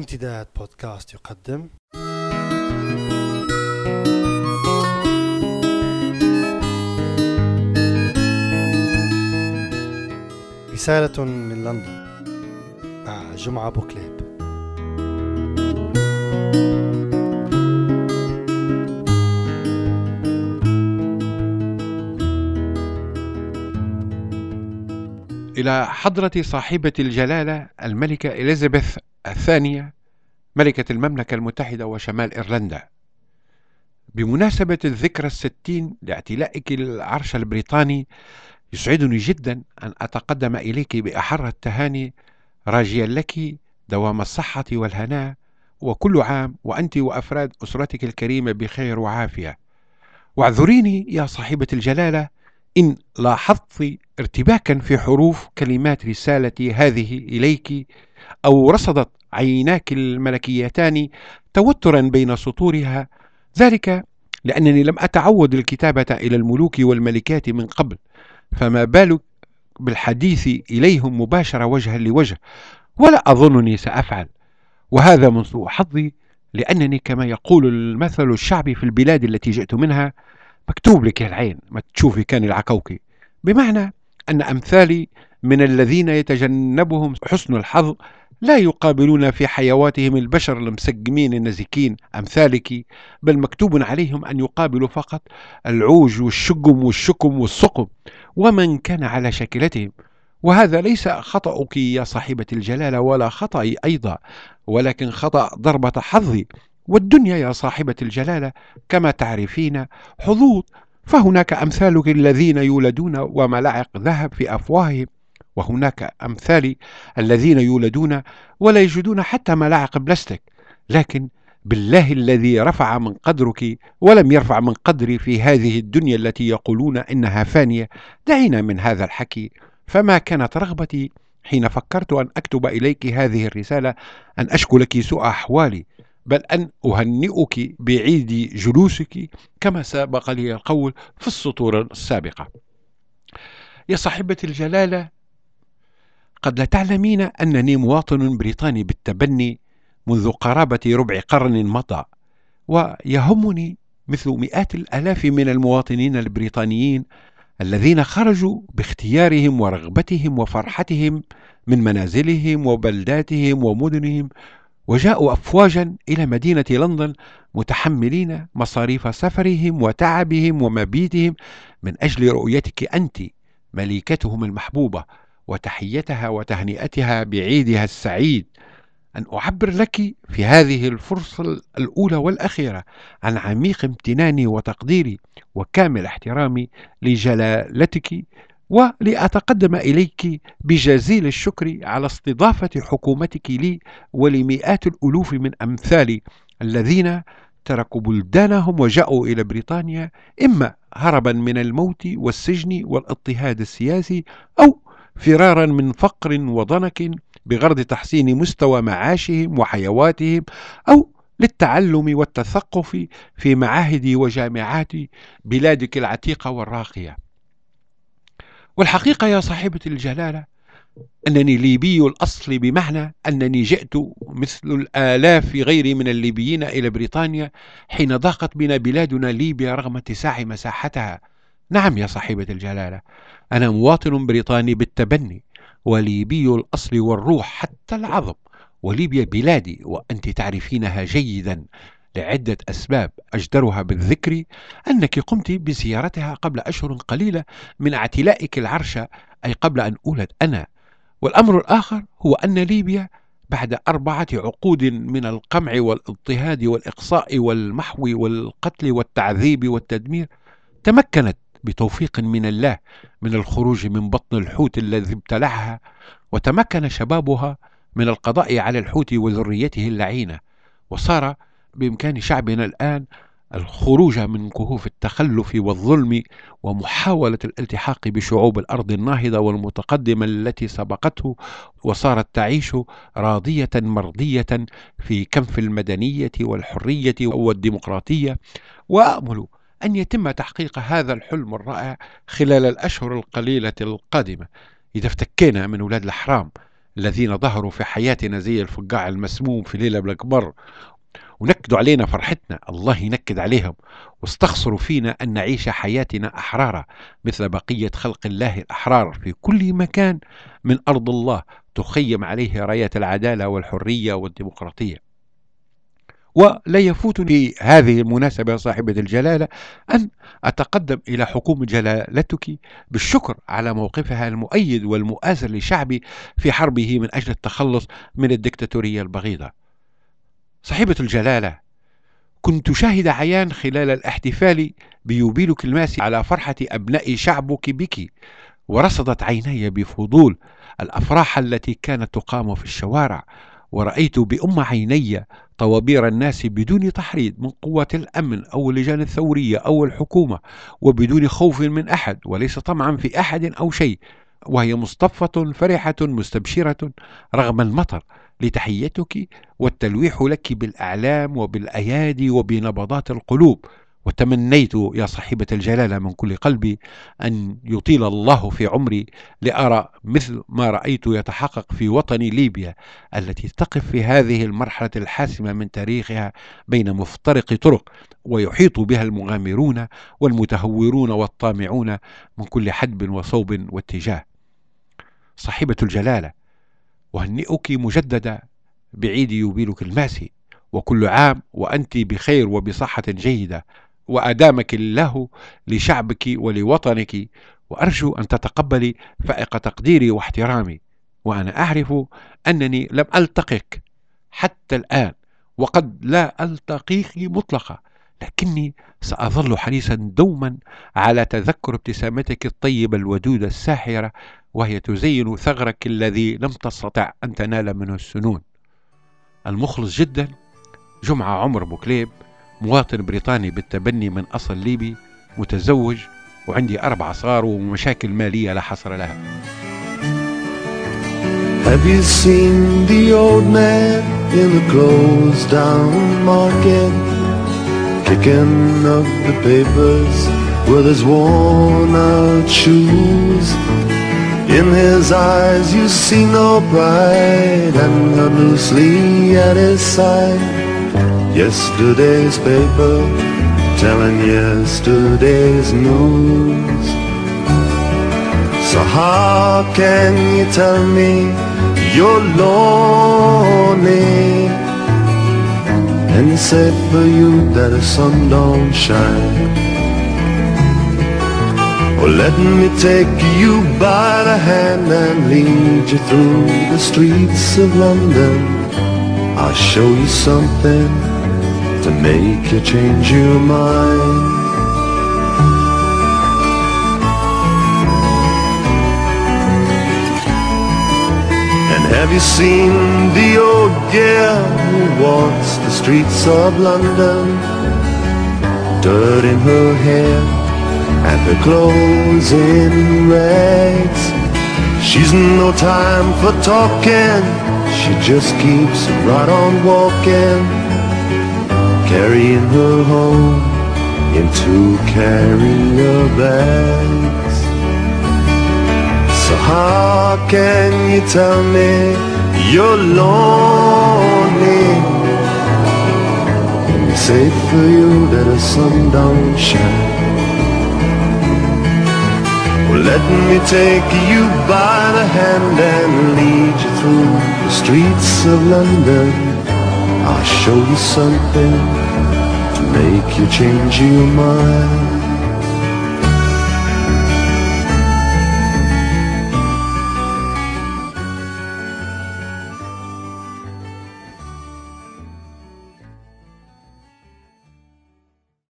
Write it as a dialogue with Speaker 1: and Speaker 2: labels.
Speaker 1: امتداد بودكاست يقدم. رسالة من لندن. مع جمعة بوكليب
Speaker 2: إلى حضرة صاحبة الجلالة الملكة إليزابيث الثانية ملكة المملكة المتحدة وشمال إيرلندا. بمناسبة الذكرى الستين لاعتلائك العرش البريطاني يسعدني جدا أن أتقدم إليك بأحر التهاني راجيا لك دوام الصحة والهناء وكل عام وأنت وأفراد أسرتك الكريمة بخير وعافية. واعذريني يا صاحبة الجلالة إن لاحظت ارتباكا في حروف كلمات رسالتي هذه إليك أو رصدت عيناك الملكيتان توترا بين سطورها. ذلك لأنني لم أتعود الكتابة إلى الملوك والملكات من قبل فما بالك بالحديث إليهم مباشرة وجها لوجه ولا أظنني سأفعل. وهذا من سوء حظي لأنني كما يقول المثل الشعبي في البلاد التي جئت منها مكتوب لك العين ما تشوفي كان العكوكي بمعنى أن أمثالي من الذين يتجنبهم حسن الحظ لا يقابلون في حيواتهم البشر المسقمين النزكين أمثالك بل مكتوب عليهم أن يقابلوا فقط العوج والشقم والشكم والسقم ومن كان على شكلتهم وهذا ليس خطأك يا صاحبة الجلالة ولا خطأي أيضا ولكن خطأ ضربة حظي. والدنيا يا صاحبة الجلالة كما تعرفين حظوظ. فهناك أمثالك الذين يولدون وملاعق ذهب في أفواههم. وهناك أمثال الذين يولدون ولا يجدون حتى ملاعق بلاستيك لكن بالله الذي رفع من قدرك ولم يرفع من قدري في هذه الدنيا التي يقولون إنها فانية دعينا من هذا الحكي. فما كانت رغبتي حين فكرت أن أكتب إليك هذه الرسالة أن أشكو لك سوء أحوالي بل أن أهنئك بعيد جلوسك كما سبق لي القول في السطور السابقة. يا صاحبة الجلالة قد لا تعلمين أنني مواطن بريطاني بالتبني منذ قرابة ربع قرن مضى ويهمني مثل مئات الآلاف من المواطنين البريطانيين الذين خرجوا باختيارهم ورغبتهم وفرحتهم من منازلهم وبلداتهم ومدنهم وجاءوا أفواجا إلى مدينة لندن متحملين مصاريف سفرهم وتعبهم ومبيتهم من أجل رؤيتك أنت ملكتهم المحبوبة. وتحيتها وتهنئتها بعيدها السعيد. أن أعبر لك في هذه الفرصة الأولى والأخيرة عن عميق امتناني وتقديري وكامل احترامي لجلالتك ولأتقدم إليك بجزيل الشكر على استضافة حكومتك لي ولمئات الألوف من أمثالي الذين تركوا بلدانهم وجاءوا إلى بريطانيا إما هربا من الموت والسجن والاضطهاد السياسي أو فرارا من فقر وضنك بغرض تحسين مستوى معاشهم وحيواتهم أو للتعلم والتثقف في معاهد وجامعات بلادك العتيقة والراقية. والحقيقة يا صاحبة الجلالة أنني ليبي الأصل بمعنى أنني جئت مثل الآلاف غيري من الليبيين إلى بريطانيا حين ضاقت بنا بلادنا ليبيا رغم اتساع مساحتها. نعم يا صاحبة الجلالة أنا مواطن بريطاني بالتبني وليبي الأصل والروح حتى العظم وليبيا بلادي وأنت تعرفينها جيدا. لعدة أسباب أجدرها بالذكر أنك قمت بزيارتها قبل أشهر قليلة من اعتلائك العرش أي قبل أن أولد أنا. والأمر الآخر هو أن ليبيا بعد أربعة عقود من القمع والإضطهاد والإقصاء والمحو والقتل والتعذيب والتدمير تمكنت بتوفيق من الله من الخروج من بطن الحوت الذي ابتلعها وتمكن شبابها من القضاء على الحوت وذريته اللعينة. وصار بإمكان شعبنا الآن الخروج من كهوف التخلف والظلم ومحاولة الالتحاق بشعوب الأرض الناهضة والمتقدمة التي سبقته. وصارت تعيش راضية مرضية في كنف المدنية والحرية والديمقراطية. وأأمل أن يتم تحقيق هذا الحلم الرائع خلال الأشهر القليلة القادمة. إذا افتكينا من ولاد الحرام الذين ظهروا في حياتنا زي الفقاع المسموم في ليلة بالأكبر ونكدوا علينا فرحتنا. الله ينكد عليهم. واستخسروا فينا أن نعيش حياتنا أحرارا مثل بقية خلق الله الأحرار في كل مكان من أرض الله تخيم عليه راية العدالة والحرية والديمقراطية. ولا يفوتني هذه المناسبة صاحبة الجلالة أن أتقدم إلى حكومة جلالتك بالشكر على موقفها المؤيد والمؤازر لشعبي في حربه من أجل التخلص من الدكتاتورية البغيضة. صاحبة الجلالة كنت شاهد عيان خلال الاحتفال بيوبيلك الماسي على فرحة أبناء شعبك بك ورصدت عيني بفضول الأفراح التي كانت تقام في الشوارع. ورأيت بأم عيني طوابير الناس بدون تحريض من قوة الأمن أو اللجان الثورية أو الحكومة وبدون خوف من أحد وليس طمعا في أحد أو شيء. وهي مصطفة فرحة مستبشرة رغم المطر. لتحيتك والتلويح لك بالأعلام وبالأيادي وبنبضات القلوب. وتمنيت يا صاحبة الجلالة من كل قلبي أن يطيل الله في عمري لأرى مثل ما رأيت يتحقق في وطني ليبيا التي تقف في هذه المرحلة الحاسمة من تاريخها بين مفترق طرق ويحيط بها المغامرون والمتهورون والطامعون من كل حدب وصوب واتجاه. صاحبة الجلالة وهنئك مجددا بعيد يوبيلك الماسي وكل عام وأنت بخير وبصحة جيدة. وأدامك الله لشعبك ولوطنك وأرجو أن تتقبلي فائق تقديري واحترامي وأنا أعرف أنني لم ألتقك حتى الآن وقد لا ألتقيك مطلقا لكني سأظل حريصا دوما على تذكر ابتسامتك الطيبة الودودة الساحرة وهي تزين ثغرك الذي لم تستطع أن تنال منه السنون. المخلص جدا جمعة عمر بوكليب. مواطن بريطاني بالتبني من أصل ليبي متزوج وعندي أربع صغار ومشاكل مالية لا حصر لها
Speaker 3: Have you seen the old man in the closed down market Kicking up the papers with his worn out shoes In his eyes you see no pride And held loosely at his side Yesterday's paper telling yesterday's news. So how can you tell me you're lonely? And say for you that the sun don't shine. Or let me take you by the hand and lead you through the streets of London I'll show you something to make you change your mind. And have you seen the old girl who walks the streets of London? Dirt in her hair and her clothes in rags. She's no time for talking, she just keeps right on walking carrying her home in two carrier bags. So how can you tell me you're lonely? Safe for you that don't let me take you by the hand and lead you through the streets of London. I'll show you something to make you change your mind.